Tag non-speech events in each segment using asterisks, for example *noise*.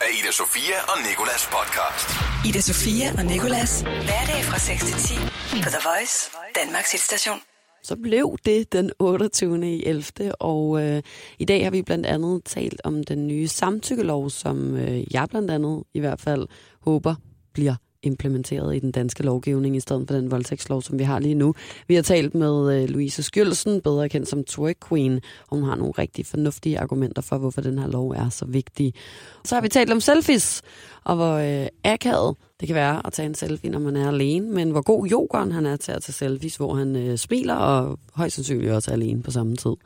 af Ida Sofia og Nikolas podcast. Ida Sofia og Nikolas. Hverdag fra 6 til 10 på The Voice, Danmarks hitstation. Så blev det den 28. i 11. Og øh, i dag har vi blandt andet talt om den nye samtykkelov, som øh, jeg blandt andet i hvert fald håber bliver implementeret i den danske lovgivning, i stedet for den voldtægtslov, som vi har lige nu. Vi har talt med øh, Louise Skjølsen, bedre kendt som Twerk Queen, og hun har nogle rigtig fornuftige argumenter for, hvorfor den her lov er så vigtig. Så har vi talt om selfies, og hvor øh, akavet det kan være at tage en selfie, når man er alene, men hvor god yogeren han er til at tage selfies, hvor han øh, smiler og højst sandsynligt også er alene på samme tid.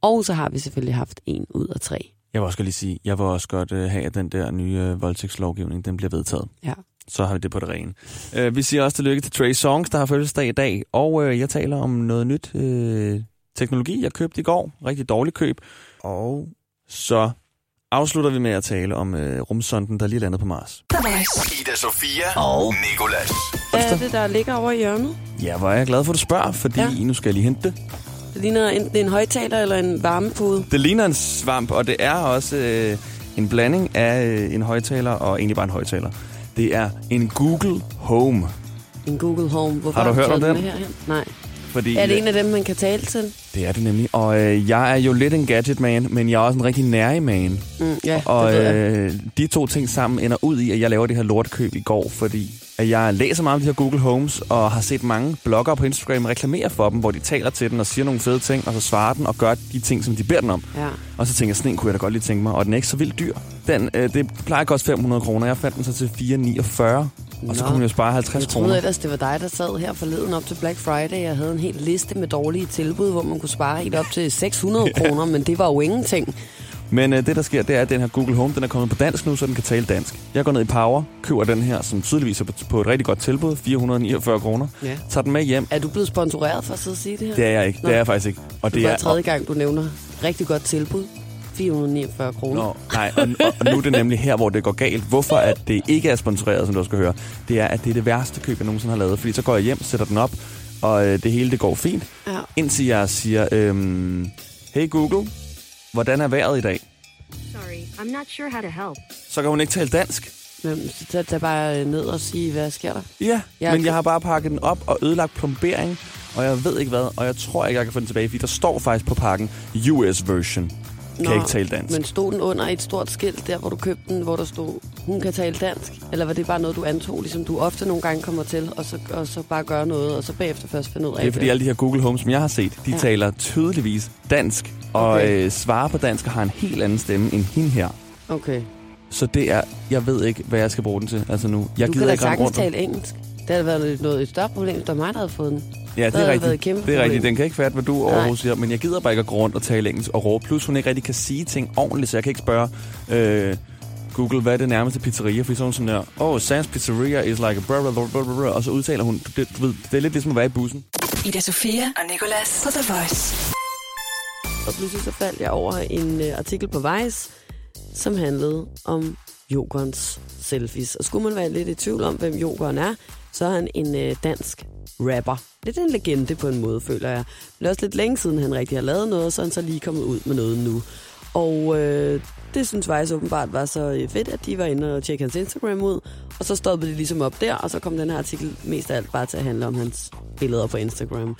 Og så har vi selvfølgelig haft en ud af tre. Jeg vil også godt lige sige, jeg vil også godt øh, have, at den der nye øh, voldtægtslovgivning, den bliver vedtaget. Ja. Så har vi det på det rene. Øh, vi siger også tillykke til Trey Songs, der har fødselsdag i dag. Og øh, jeg taler om noget nyt øh, teknologi, jeg købte i går. Rigtig dårligt køb. Og så afslutter vi med at tale om øh, rumsonden, der lige landede på Mars. Ida Sofia og Nikolas. Hvad er det, der ligger over i hjørnet? Ja, hvor er jeg glad for, at du spørger, fordi ja. Ja. nu skal jeg lige hente det. Det ligner enten en højtaler eller en varmepude. Det ligner en svamp, og det er også øh, en blanding af øh, en højtaler og egentlig bare en højtaler. Det er en Google Home. En Google Home. Hvorfor Har du hørt om den? herhen? Nej. Fordi, Er det en af dem, man kan tale til? Det er det nemlig. Og øh, jeg er jo lidt en gadget man, men jeg er også en rigtig nærig man. Mm, ja, Og det øh, de to ting sammen ender ud i, at jeg laver det her lortkøb i går, fordi at jeg læser meget om de her Google Homes, og har set mange bloggere på Instagram reklamere for dem, hvor de taler til den og siger nogle fede ting, og så svarer den og gør de ting, som de beder den om. Ja. Og så tænker jeg, sådan en kunne jeg da godt lige tænke mig, og den er ikke så vildt dyr. Den, øh, det plejer at koste 500 kroner, jeg fandt den så til 449, og så Nå. kunne jo spare 50 Jeg troede kroner. ellers, det var dig, der sad her forleden op til Black Friday. Jeg havde en hel liste med dårlige tilbud, hvor man kunne spare helt op til 600 kroner, *laughs* men det var jo ingenting. Men øh, det, der sker, det er, at den her Google Home, den er kommet på dansk nu, så den kan tale dansk. Jeg går ned i Power, køber den her, som tydeligvis er på, på et rigtig godt tilbud, 449 kroner. Ja. Tager den med hjem. Er du blevet sponsoreret for at sidde og sige det her? Det er jeg ikke. Nå. Det er jeg faktisk ikke. Og det det er er, tredje gang, du nævner rigtig godt tilbud. 449 kroner. Nå, nej, og, og nu er det nemlig her, hvor det går galt. Hvorfor at det ikke er sponsoreret, som du skal høre, det er, at det er det værste køb, jeg nogensinde har lavet. Fordi så går jeg hjem, sætter den op, og øh, det hele det går fint. Ja. Indtil jeg siger, øhm, hey Google, hvordan er vejret i dag? Sorry, I'm not sure how to help. Så kan hun ikke tale dansk. Men så tag, tag bare ned og sige, hvad sker der? Ja, Jeg men kan- jeg har bare pakket den op og ødelagt plombering, og jeg ved ikke hvad, og jeg tror ikke, jeg kan få den tilbage, fordi der står faktisk på pakken US version. Kan ikke tale dansk. Men stod den under et stort skilt, der hvor du købte den, hvor der stod, hun kan tale dansk? Eller var det bare noget, du antog, ligesom du ofte nogle gange kommer til, og så, og så bare gøre noget, og så bagefter først finde ud af Det er fordi alle de her Google Homes, som jeg har set, de ja. Taler tydeligvis dansk, og Okay. øh, svarer på dansk og har en helt anden stemme end hende her. Okay. Så det er, jeg ved ikke, hvad jeg skal bruge den til. Altså nu, jeg du gider kan da ikke sagtens rundt. tale engelsk. Det havde været noget, et større problem, var mig, der havde fået den. Ja, det er rigtigt. kæmpe Det er rigtigt. Den kan ikke fatte, hvad du overhovedet siger, men jeg gider bare ikke at gå rundt og tale engelsk og råbe. Plus hun ikke rigtig kan sige ting ordentligt, så jeg kan ikke spørge øh, Google, hvad er det nærmeste pizzeria? Fordi så er hun sådan der, oh, Sam's Pizzeria is like a blah, blah, blah, blah, blah, og så udtaler hun, det, du ved, det er lidt ligesom at være i bussen. Ida Sofia og Nikolas på The Voice. Og pludselig så faldt jeg over en uh, artikel på Vice, som handlede om yoghurts selfies. Og skulle man være lidt i tvivl om, hvem yoghurt er, så er han en øh, dansk rapper. Lidt en legende på en måde, føler jeg. Det er også lidt længe siden, han rigtig har lavet noget, så er han så lige kommet ud med noget nu. Og øh, det synes Vice åbenbart var så øh, fedt, at de var inde og tjekke hans Instagram ud. Og så stoppede de ligesom op der, og så kom den her artikel mest af alt bare til at handle om hans billeder på Instagram.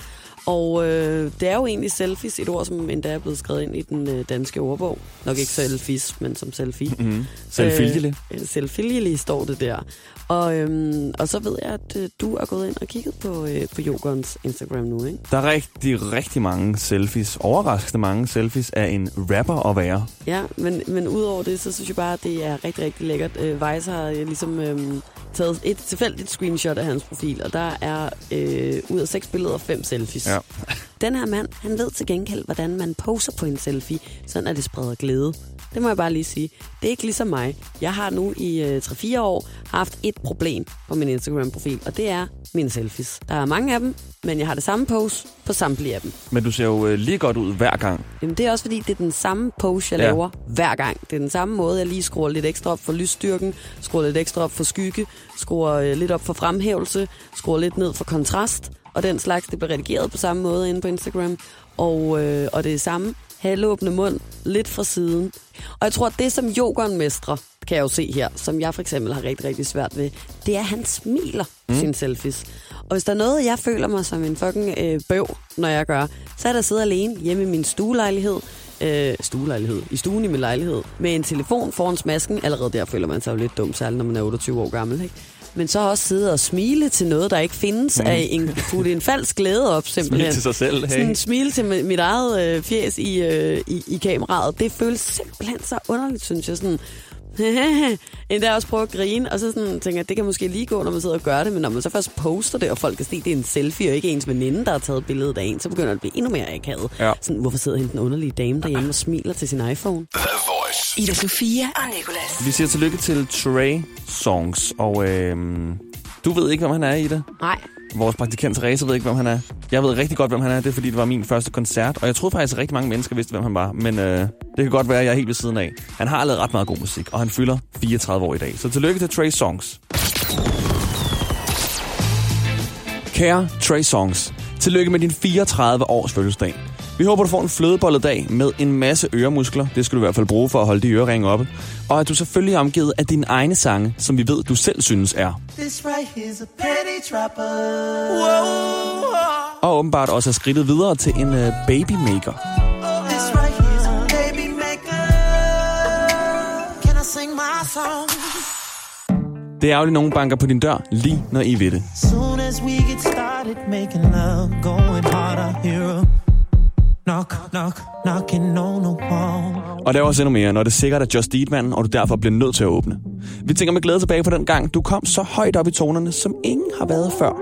Og øh, det er jo egentlig selfies, et ord, som endda er blevet skrevet ind i den øh, danske ordbog. Nok ikke selfies, men som selfie. Mm-hmm. Selvfølgelig. Øh, selvfølgelig står det der. Og, øhm, og så ved jeg, at øh, du er gået ind og kigget på, øh, på Jokons Instagram nu, ikke? Der er rigtig, rigtig mange selfies. Overraskende mange selfies af en rapper at være. Ja, men, men udover det, så synes jeg bare, at det er rigtig, rigtig lækkert. Øh, Vice har øh, ligesom øh, taget et tilfældigt screenshot af hans profil, og der er øh, ud af seks billeder fem selfies. Ja. Den her mand, han ved til gengæld, hvordan man poser på en selfie, sådan at det spreder glæde. Det må jeg bare lige sige. Det er ikke ligesom mig. Jeg har nu i øh, 3-4 år haft et problem på min Instagram-profil, og det er mine selfies. Der er mange af dem, men jeg har det samme pose på samtlige af dem. Men du ser jo øh, lige godt ud hver gang. Jamen, det er også fordi, det er den samme pose, jeg Ja. laver hver gang. Det er den samme måde, jeg lige skruer lidt ekstra op for lysstyrken, skruer lidt ekstra op for skygge, skruer øh, lidt op for fremhævelse, skruer lidt ned for kontrast, og den slags, det bliver redigeret på samme måde inde på Instagram. Og, øh, og det er samme halvåbne mund, lidt fra siden. Og jeg tror, at det som yoghurt mestrer, kan jeg jo se her, som jeg for eksempel har rigtig, rigtig svært ved, det er, at han smiler mm. sine selfies. Og hvis der er noget, jeg føler mig som en fucking øh, bøv, når jeg gør, så er der at sidde alene hjemme i min stuelejlighed, øh, stuelejlighed, i stuen i min lejlighed, med en telefon foran smasken. Allerede der føler man sig jo lidt dum, særligt når man er 28 år gammel, ikke? Men så også sidde og smile til noget, der ikke findes, mm. af en, putte en falsk glæde op, simpelthen. Smil til sig selv, hey. Sådan en smil til mi- mit eget øh, fjes i, øh, i, i kameraet. Det føles simpelthen så underligt, synes jeg. Sådan, *laughs* Endda også prøve at grine, og så sådan, tænker jeg, det kan måske lige gå, når man sidder og gør det, men når man så først poster det, og folk kan se, det er en selfie, og ikke ens veninde, der har taget billedet af en, så begynder det at blive endnu mere akavet. Ja. Sådan, hvorfor sidder hende den underlige dame derhjemme og smiler til sin iPhone? Voice. Ida Sofia og Nicolas. Vi siger tillykke til Trey Songs, og øh, du ved ikke, hvem han er i det. Nej, Vores praktikant Therese ved ikke, hvem han er. Jeg ved rigtig godt, hvem han er. Det er, fordi det var min første koncert. Og jeg troede faktisk, at rigtig mange mennesker vidste, hvem han var. Men øh, det kan godt være, at jeg er helt ved siden af. Han har lavet ret meget god musik, og han fylder 34 år i dag. Så tillykke til Trey Songs. Kære Trey Songs, tillykke med din 34 års fødselsdag. Vi håber, du får en flødebolledag med en masse øremuskler. Det skal du i hvert fald bruge for at holde de øreringe oppe. Og at du selvfølgelig er omgivet af dine egne sange, som vi ved, du selv synes er. This right a penny dropper. Og åbenbart også er skridtet videre til en uh, babymaker. Right baby I? Det er ærgerligt, nogen banker på din dør, lige når I ved det. Soon as we get started making love, going hear a knock, knock, knocking on the wall. Og der er også endnu mere, når det sikkert er Just Eat-manden, og du derfor bliver nødt til at åbne. Vi tænker med glæde tilbage på den gang, du kom så højt op i tonerne, som ingen har været før.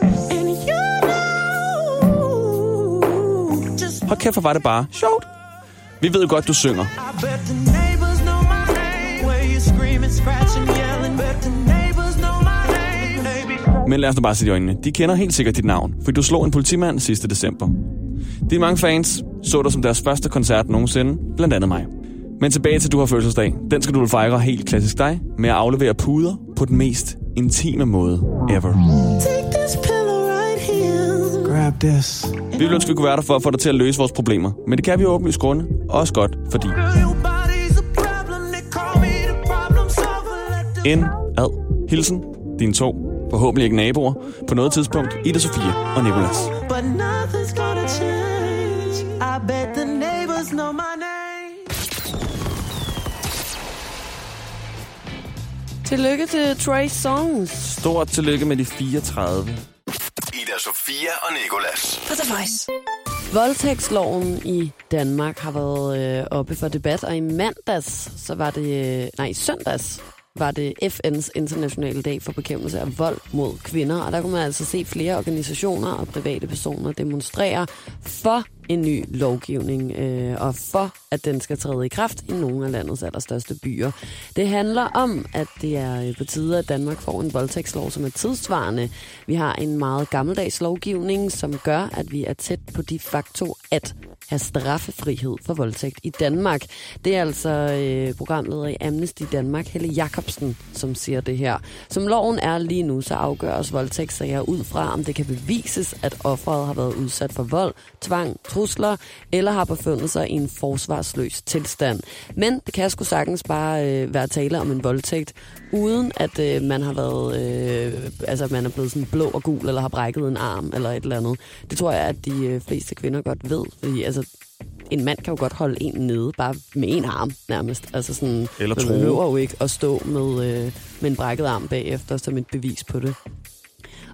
Hold kæft, hvor var det bare sjovt. Vi ved godt, du synger. Men lad os nu bare se i øjnene. De kender helt sikkert dit navn, for du slog en politimand sidste december. De mange fans så dig som deres første koncert nogensinde, blandt andet mig. Men tilbage til du har fødselsdag. Den skal du vel fejre helt klassisk dig, med at aflevere puder på den mest intime måde ever. Take this pillow right here. Grab this. Vi ville ønske, vi kunne være der for at få dig til at løse vores problemer. Men det kan vi jo åbenlyst grunde. Også godt, fordi en ad hilsen dine to, forhåbentlig ikke naboer, på noget tidspunkt, Ida Sofie og Nicolas. But bet the neighbors know my name. tillykke til Trey Songs. Stort tillykke med de 34. Ida Sofia og Nicolas. På The Voice. Voldtægtsloven i Danmark har været øh, oppe for debat, og i mandags, så var det, øh, nej, i søndags, var det FN's internationale dag for bekæmpelse af vold mod kvinder. Og der kunne man altså se flere organisationer og private personer demonstrere for en ny lovgivning, øh, og for, at den skal træde i kraft i nogle af landets allerstørste byer. Det handler om, at det er øh, på tide, at Danmark får en voldtægtslov, som er tidsvarende. Vi har en meget gammeldags lovgivning, som gør, at vi er tæt på de facto at have straffefrihed for voldtægt i Danmark. Det er altså øh, programleder i Amnesty Danmark, Helle Jacobsen, som siger det her. Som loven er lige nu, så afgøres voldtægtssager ud fra, om det kan bevises, at offeret har været udsat for vold, tvang, trusler eller har befundet sig i en forsvarsløs tilstand. Men det kan sgu sagtens bare øh, være tale om en voldtægt, uden at øh, man har været, øh, altså man er blevet sådan blå og gul, eller har brækket en arm, eller et eller andet. Det tror jeg, at de øh, fleste kvinder godt ved, fordi altså, en mand kan jo godt holde en nede, bare med en arm nærmest. Altså sådan, Eller man behøver jo ikke at stå med, øh, med en brækket arm bagefter som et bevis på det.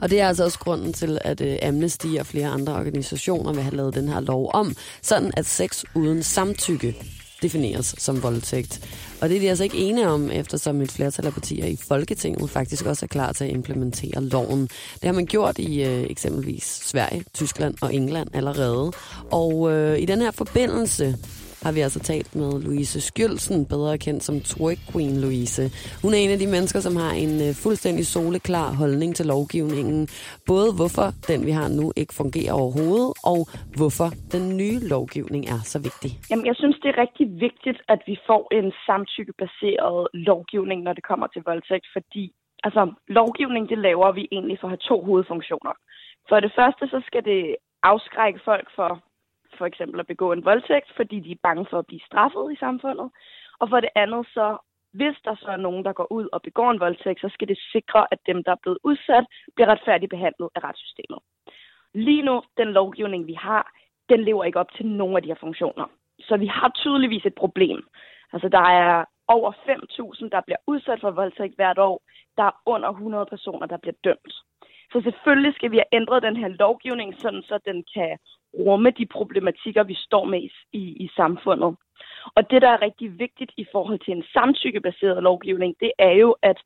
Og det er altså også grunden til, at øh, Amnesty og flere andre organisationer vil have lavet den her lov om, sådan at sex uden samtykke defineres som voldtægt. Og det er de altså ikke enige om, eftersom et flertal af partier i Folketinget faktisk også er klar til at implementere loven. Det har man gjort i øh, eksempelvis Sverige, Tyskland og England allerede. Og øh, i den her forbindelse har vi altså talt med Louise Skjølsen, bedre kendt som Twerk Queen Louise. Hun er en af de mennesker, som har en øh, fuldstændig soleklar holdning til lovgivningen. Både hvorfor den, vi har nu, ikke fungerer overhovedet, og hvorfor den nye lovgivning er så vigtig. Jamen, jeg synes, det er rigtig vigtigt, at vi får en samtykkebaseret lovgivning, når det kommer til voldtægt, fordi altså, lovgivning, det laver vi egentlig for at have to hovedfunktioner. For det første, så skal det afskrække folk for for eksempel at begå en voldtægt, fordi de er bange for at blive straffet i samfundet. Og for det andet så, hvis der så er nogen, der går ud og begår en voldtægt, så skal det sikre, at dem, der er blevet udsat, bliver retfærdigt behandlet af retssystemet. Lige nu, den lovgivning, vi har, den lever ikke op til nogen af de her funktioner. Så vi har tydeligvis et problem. Altså, der er over 5.000, der bliver udsat for voldtægt hvert år. Der er under 100 personer, der bliver dømt. Så selvfølgelig skal vi have ændret den her lovgivning, sådan så den kan rumme de problematikker, vi står med i, i, samfundet. Og det, der er rigtig vigtigt i forhold til en samtykkebaseret lovgivning, det er jo, at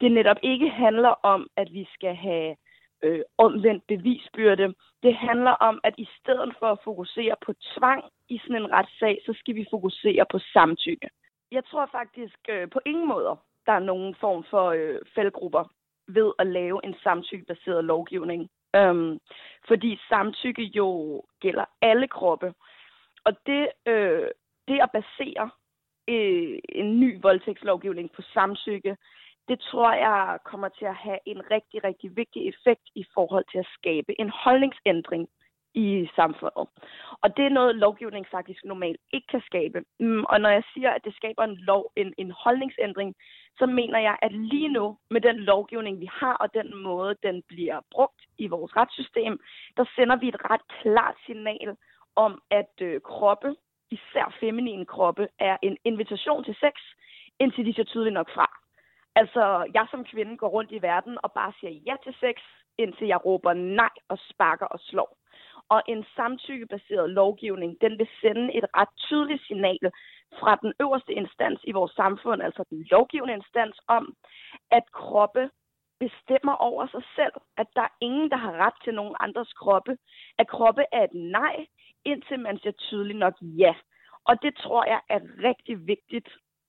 det netop ikke handler om, at vi skal have øh, omvendt bevisbyrde. Det handler om, at i stedet for at fokusere på tvang i sådan en retssag, så skal vi fokusere på samtykke. Jeg tror faktisk øh, på ingen måder, der er nogen form for øh, faldgrupper ved at lave en samtykkebaseret lovgivning. Øhm, fordi samtykke jo gælder alle kroppe. Og det, øh, det at basere øh, en ny voldtægtslovgivning på samtykke, det tror jeg kommer til at have en rigtig, rigtig vigtig effekt i forhold til at skabe en holdningsændring i samfundet. Og det er noget, lovgivning faktisk normalt ikke kan skabe. Mm, og når jeg siger, at det skaber en, lov, en, en holdningsændring, så mener jeg, at lige nu, med den lovgivning, vi har, og den måde, den bliver brugt i vores retssystem, der sender vi et ret klart signal om, at øh, kroppe, især feminine kroppe, er en invitation til sex, indtil de ser tydeligt nok fra. Altså, jeg som kvinde går rundt i verden og bare siger ja til sex, indtil jeg råber nej og sparker og slår. Og en samtykkebaseret lovgivning, den vil sende et ret tydeligt signal fra den øverste instans i vores samfund, altså den lovgivende instans, om, at kroppe bestemmer over sig selv, at der er ingen, der har ret til nogen andres kroppe, at kroppe er et nej, indtil man siger tydeligt nok ja. Og det tror jeg er rigtig vigtigt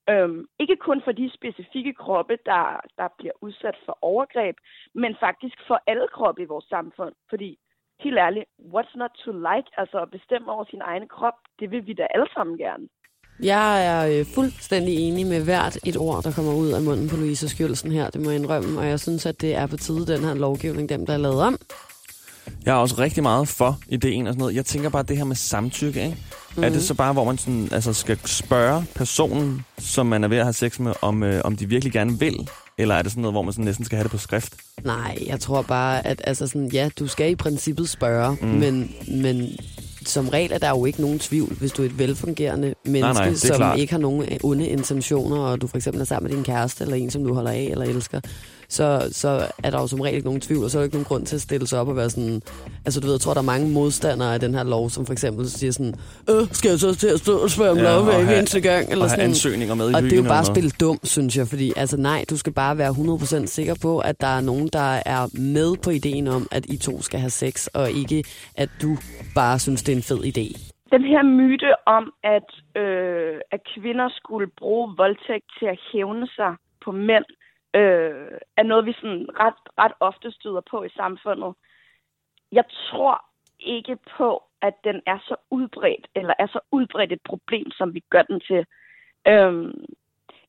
Øhm, ikke kun for de specifikke kroppe, der, der bliver udsat for overgreb, men faktisk for alle kroppe i vores samfund. Fordi, helt ærligt, what's not to like? Altså at bestemme over sin egen krop, det vil vi da alle sammen gerne. Jeg er øh, fuldstændig enig med hvert et ord, der kommer ud af munden på Louise Skjølsen her, det må jeg indrømme, og jeg synes, at det er på tide, den her lovgivning, dem der er lavet om. Jeg er også rigtig meget for ideen og sådan noget. Jeg tænker bare det her med samtykke, ikke? Mm. Er det så bare, hvor man sådan, altså skal spørge personen, som man er ved at have sex med, om, øh, om de virkelig gerne vil? Eller er det sådan noget, hvor man sådan næsten skal have det på skrift? Nej, jeg tror bare, at altså sådan, ja, du skal i princippet spørge, mm. men, men som regel er der jo ikke nogen tvivl, hvis du er et velfungerende menneske, Nej, nej, som klart. ikke har nogen onde intentioner, og du for eksempel er sammen med din kæreste, eller en, som du holder af eller elsker, så, så er der jo som regel ikke nogen tvivl, og så er der ikke nogen grund til at stille sig op og være sådan... Altså du ved, jeg tror, der er mange modstandere af den her lov, som for eksempel siger sådan, øh, skal jeg så til at stå og spørge om Ja, lov hver eneste gang? Eller og sådan. ansøgninger med i Og det er jo bare at noget. spille dum, synes jeg, fordi altså nej, du skal bare være 100% sikker på, at der er nogen, der er med på ideen om, at I to skal have sex, og ikke at du bare synes, det er en fed idé. Den her myte om, at, øh, at kvinder skulle bruge voldtægt til at hævne sig på mænd, øh, er noget, vi sådan ret, ret ofte støder på i samfundet. Jeg tror ikke på, at den er så udbredt, eller er så udbredt et problem, som vi gør den til. Øhm,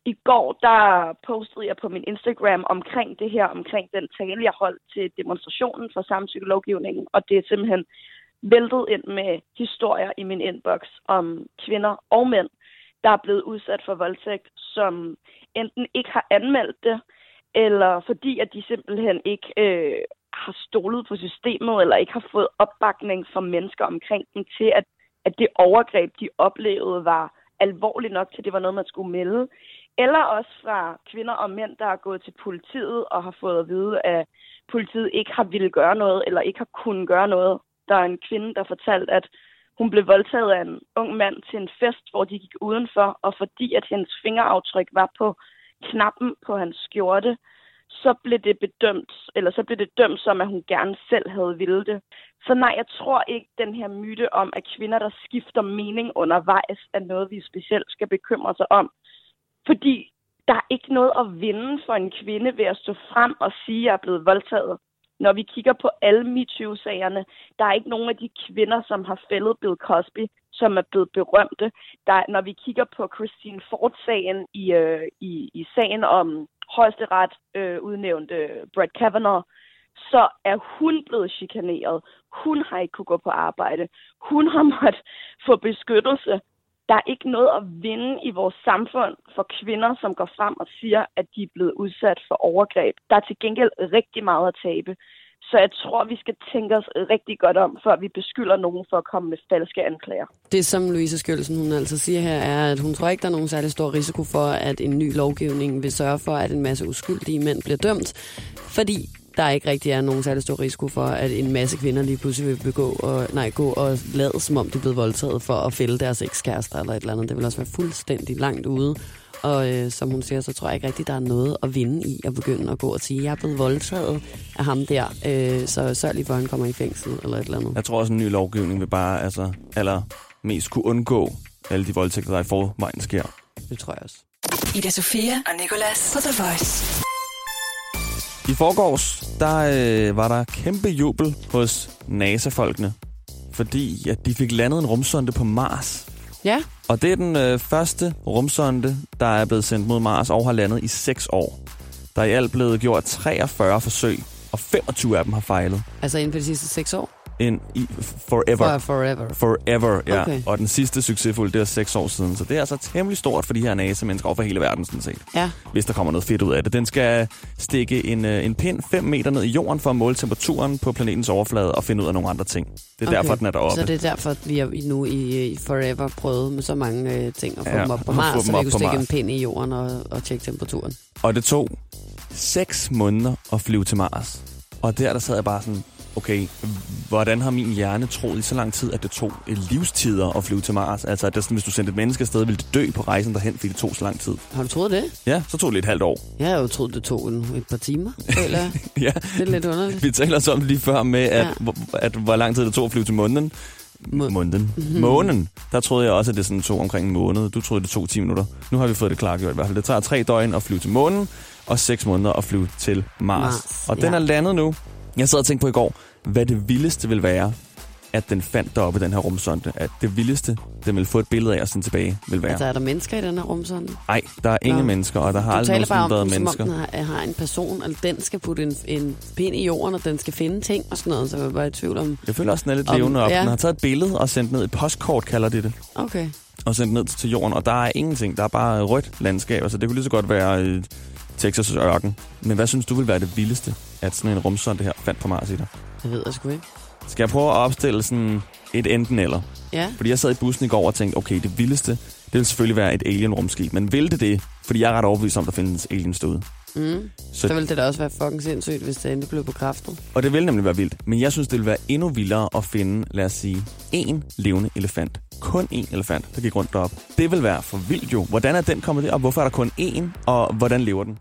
I går, der postede jeg på min Instagram omkring det her, omkring den tale, jeg holdt til demonstrationen for samtykkelovgivningen, og det er simpelthen væltet ind med historier i min inbox om kvinder og mænd, der er blevet udsat for voldtægt, som enten ikke har anmeldt det, eller fordi at de simpelthen ikke øh, har stolet på systemet, eller ikke har fået opbakning fra mennesker omkring dem til, at, at det overgreb, de oplevede, var alvorligt nok til, at det var noget, man skulle melde. Eller også fra kvinder og mænd, der er gået til politiet og har fået at vide, at politiet ikke har ville gøre noget, eller ikke har kunnet gøre noget. Der er en kvinde, der fortalte, at hun blev voldtaget af en ung mand til en fest, hvor de gik udenfor, og fordi at hendes fingeraftryk var på knappen på hans skjorte, så blev det bedømt, eller så blev det dømt som, at hun gerne selv havde ville det. Så nej, jeg tror ikke, den her myte om, at kvinder, der skifter mening undervejs, er noget, vi specielt skal bekymre sig om. Fordi der er ikke noget at vinde for en kvinde ved at stå frem og sige, at jeg er blevet voldtaget. Når vi kigger på alle MeToo-sagerne, der er ikke nogen af de kvinder, som har fældet Bill Cosby, som er blevet berømte. Der, når vi kigger på Christine Ford-sagen i, øh, i, i sagen om højesteret øh, udnævnte Brett Kavanaugh, så er hun blevet chikaneret. Hun har ikke kunne gå på arbejde. Hun har *laughs* måttet få beskyttelse. Der er ikke noget at vinde i vores samfund for kvinder, som går frem og siger, at de er blevet udsat for overgreb. Der er til gengæld rigtig meget at tabe. Så jeg tror, vi skal tænke os rigtig godt om, før vi beskylder nogen for at komme med falske anklager. Det, som Louise Skjølsen hun altså siger her, er, at hun tror ikke, der er nogen særlig stor risiko for, at en ny lovgivning vil sørge for, at en masse uskyldige mænd bliver dømt, fordi der ikke rigtig er nogen særlig stor risiko for, at en masse kvinder lige pludselig vil begå og, nej, gå og lade, som om de er blevet voldtaget for at fælde deres ekskærester eller et eller andet. Det vil også være fuldstændig langt ude. Og øh, som hun siger, så tror jeg ikke rigtig, der er noget at vinde i at begynde at gå og sige, jeg er blevet voldtaget af ham der, øh, så sørg lige for, at han kommer i fængsel eller et eller andet. Jeg tror også, en ny lovgivning vil bare altså, aller mest kunne undgå alle de voldtægter, der i forvejen sker. Det tror jeg også. Ida Sofia og Nicolas på The Voice. I forgårs, der øh, var der kæmpe jubel hos NASA-folkene, fordi at de fik landet en rumsonde på Mars. Ja, Og det er den øh, første rumsonde, der er blevet sendt mod Mars og har landet i 6 år. Der er i alt blevet gjort 43 forsøg, og 25 af dem har fejlet. altså inden for de sidste seks år. In, i, forever. For forever. Forever, ja. Okay. Og den sidste succesfulde, det er 6 år siden. Så det er altså temmelig stort for de her NASA-mennesker over for hele verden, sådan set. Ja, Hvis der kommer noget fedt ud af det. Den skal stikke en, øh, en pind 5 meter ned i jorden for at måle temperaturen på planetens overflade og finde ud af nogle andre ting. Det er okay. derfor, den er deroppe. Så det er derfor, vi har nu i, i Forever prøvet med så mange øh, ting at få Ja, dem op på Mars, så vi kunne stikke Mars. en pind i jorden og, og tjekke temperaturen. Og det tog 6 måneder at flyve til Mars. Og der, der sad jeg bare sådan, okay, hvordan har min hjerne troet i så lang tid, at det tog et livstider at flyve til Mars? Altså, at det sådan, hvis du sendte et menneske afsted, ville det dø på rejsen derhen, fordi det tog så lang tid. Har du troet det? Ja, så tog det et halvt år. Jeg har jo troet, det tog en, et par timer, jeg. *laughs* ja, Det er lidt underligt. vi taler så om det lige før med, at, Ja. hvor, at hvor lang tid det tog at flyve til månen. Må- Månen. Mm-hmm. Månen. Der troede jeg også, at det sådan tog omkring en måned. Du troede, det tog 10 minutter. Nu har vi fået det klargjort i hvert fald. Det tager tre døgn at flyve til månen, og 6 måneder at flyve til Mars. Mars, og den ja. er landet nu. Jeg sad og tænkte på i går, hvad det vildeste vil være, at den fandt deroppe, den her rumsonde. At det vildeste, den vil få et billede af og sende tilbage, vil være. Altså, er der mennesker i den her rumsonde? Nej, der er ingen Nå. mennesker, og der har Du aldrig taler bare om nogensinde den, været som om mennesker. den har, har en person, eller den skal putte en, en pind i jorden, og den skal finde ting og sådan noget, så jeg var bare i tvivl om... Jeg føler også, den er lidt Om- levende op. ja. Den har taget et billede og sendt ned et postkort, kalder de det. Okay. og sendt ned til jorden, og der er ingenting. Der er bare rødt landskab, altså det kunne lige så godt være øh, Texas' ørken. Men hvad synes du vil være det vildeste, at sådan en rumsonde her fandt på Mars i dig? Det ved jeg sgu ikke. Skal jeg prøve at opstille sådan et enten eller? Ja, Fordi jeg sad i bussen i går og tænkte, okay, det vildeste, det vil selvfølgelig være et alien-rumskib. Men vil det det? Fordi jeg er ret overbevist om, der findes aliens derude. mm. Så, så ville det da også være fucking sindssygt, hvis det endelig blev bekræftet. og det vil nemlig være vildt. Men jeg synes, det vil være endnu vildere at finde, lad os sige, en levende elefant. Kun én elefant, der gik rundt derop. Det vil være for vildt jo. Hvordan er den kommet derop? Hvorfor er der kun én? Og hvordan lever den?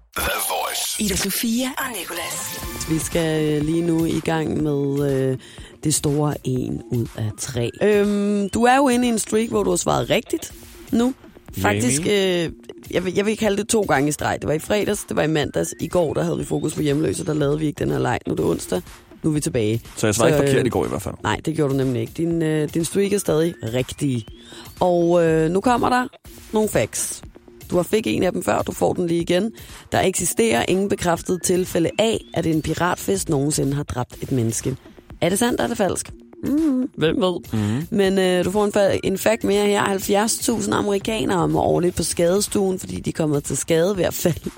Ida Sofia og Nicolas. Vi skal øh, lige nu i gang med øh, det store en ud af tre. Øhm, du er jo inde i en streak, hvor du har svaret rigtigt nu. Faktisk, øh, jeg, vil, jeg vil kalde det to gange i streg. Det var i fredags, det var i mandags. I går, der havde vi fokus på hjemløse, der lavede vi ikke den her leg. Nu er det onsdag, nu er vi tilbage. Så jeg svarede ikke forkert øh, i går i hvert fald. Nej, det gjorde du nemlig ikke. Din, øh, din streak er stadig rigtig. Og øh, nu kommer der nogle facts. Du har fik en af dem før, du får den lige igen. Der eksisterer ingen bekræftet tilfælde af, at en piratfest nogensinde har dræbt et menneske. Er det sandt, eller er det falsk? Mm, hvem ved? Mm. Men øh, du får en, fa- en fact mere her. 70.000 amerikanere om årligt på skadestuen, fordi de kommer til skade ved at falde.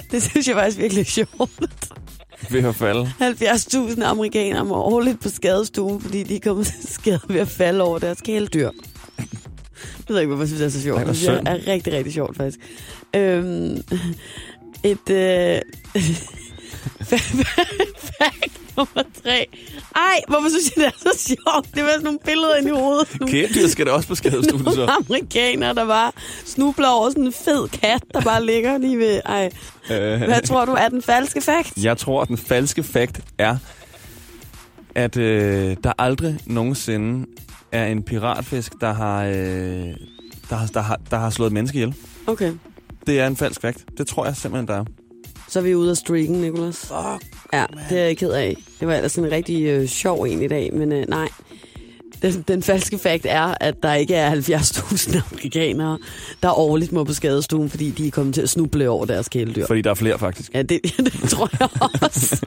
*laughs* det synes jeg faktisk virkelig er sjovt. Ved at falde. 70.000 amerikanere om årligt på skadestuen, fordi de kommer til skade ved at falde over deres kæledyr. Jeg ved ikke, hvorfor jeg synes, det er så sjovt. Det synes jeg er rigtig, rigtig sjovt, faktisk. Øhm, *laughs* et... Øh, *laughs* fact nummer tre. Ej, hvorfor synes jeg, det er så sjovt? Det var sådan nogle billeder ind i hovedet. Kæledyr skal da også på skadestuen, nogle så. *laughs* amerikanere, der bare snubler over sådan en fed kat, der bare ligger lige ved... Ej, Øh, hvad tror du er den falske fact? jeg tror, at den falske fakt er, at øh, der aldrig nogensinde er en piratfisk, der har, øh, der, har, der, har, der har slået et menneske ihjel. Okay, Det er en falsk fakt. Det tror jeg simpelthen, der er. så er vi ude af streaken, Nicolas. Fuck, ja, det er jeg ked af. Det var ellers en rigtig øh, sjov en i dag, men øh, nej. Den, den falske fakt er, at der ikke er 70.000 amerikanere, der årligt må på skadestuen, fordi de er kommet til at snuble over deres kæledyr. Fordi der er flere, faktisk. Ja, det, *laughs* det tror jeg også.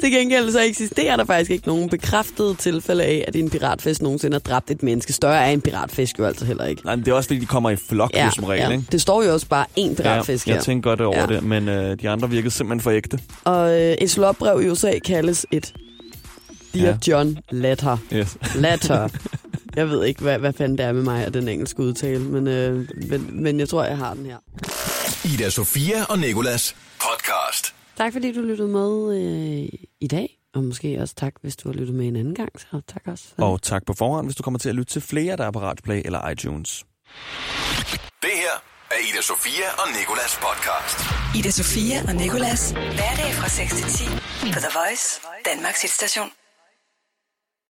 Til gengæld så eksisterer der faktisk ikke nogen bekræftede tilfælde af, at en piratfisk nogensinde har dræbt et menneske. Større er en piratfisk jo altså heller ikke. Nej, men det er også, fordi de kommer i flok, ja, som regel, ikke? Det står jo også bare én piratfisk ja, her. jeg tænker godt over Ja. ja. det, men øh, de andre virkede simpelthen for ægte. Og øh, et slotbrev i USA kaldes et Dear Ja. John Letter. Yes. *laughs* Letter. Jeg ved ikke, hvad, hvad fanden det er med mig og den engelske udtale, men, øh, men, men jeg tror, jeg har den her. Ida Sofia og Nikolas podcast. Tak fordi du lyttede med øh, i dag, og måske også tak, hvis du har lyttet med en anden gang. Så tak også. Og tak på forhånd, hvis du kommer til at lytte til flere, der er på Radio Play eller iTunes. Det her er Ida Sofia og Nikolas podcast. Ida Sofia og Nikolas. Hverdag fra 6 til 10 på The Voice, Danmarks hitstation.